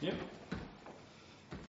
Yep.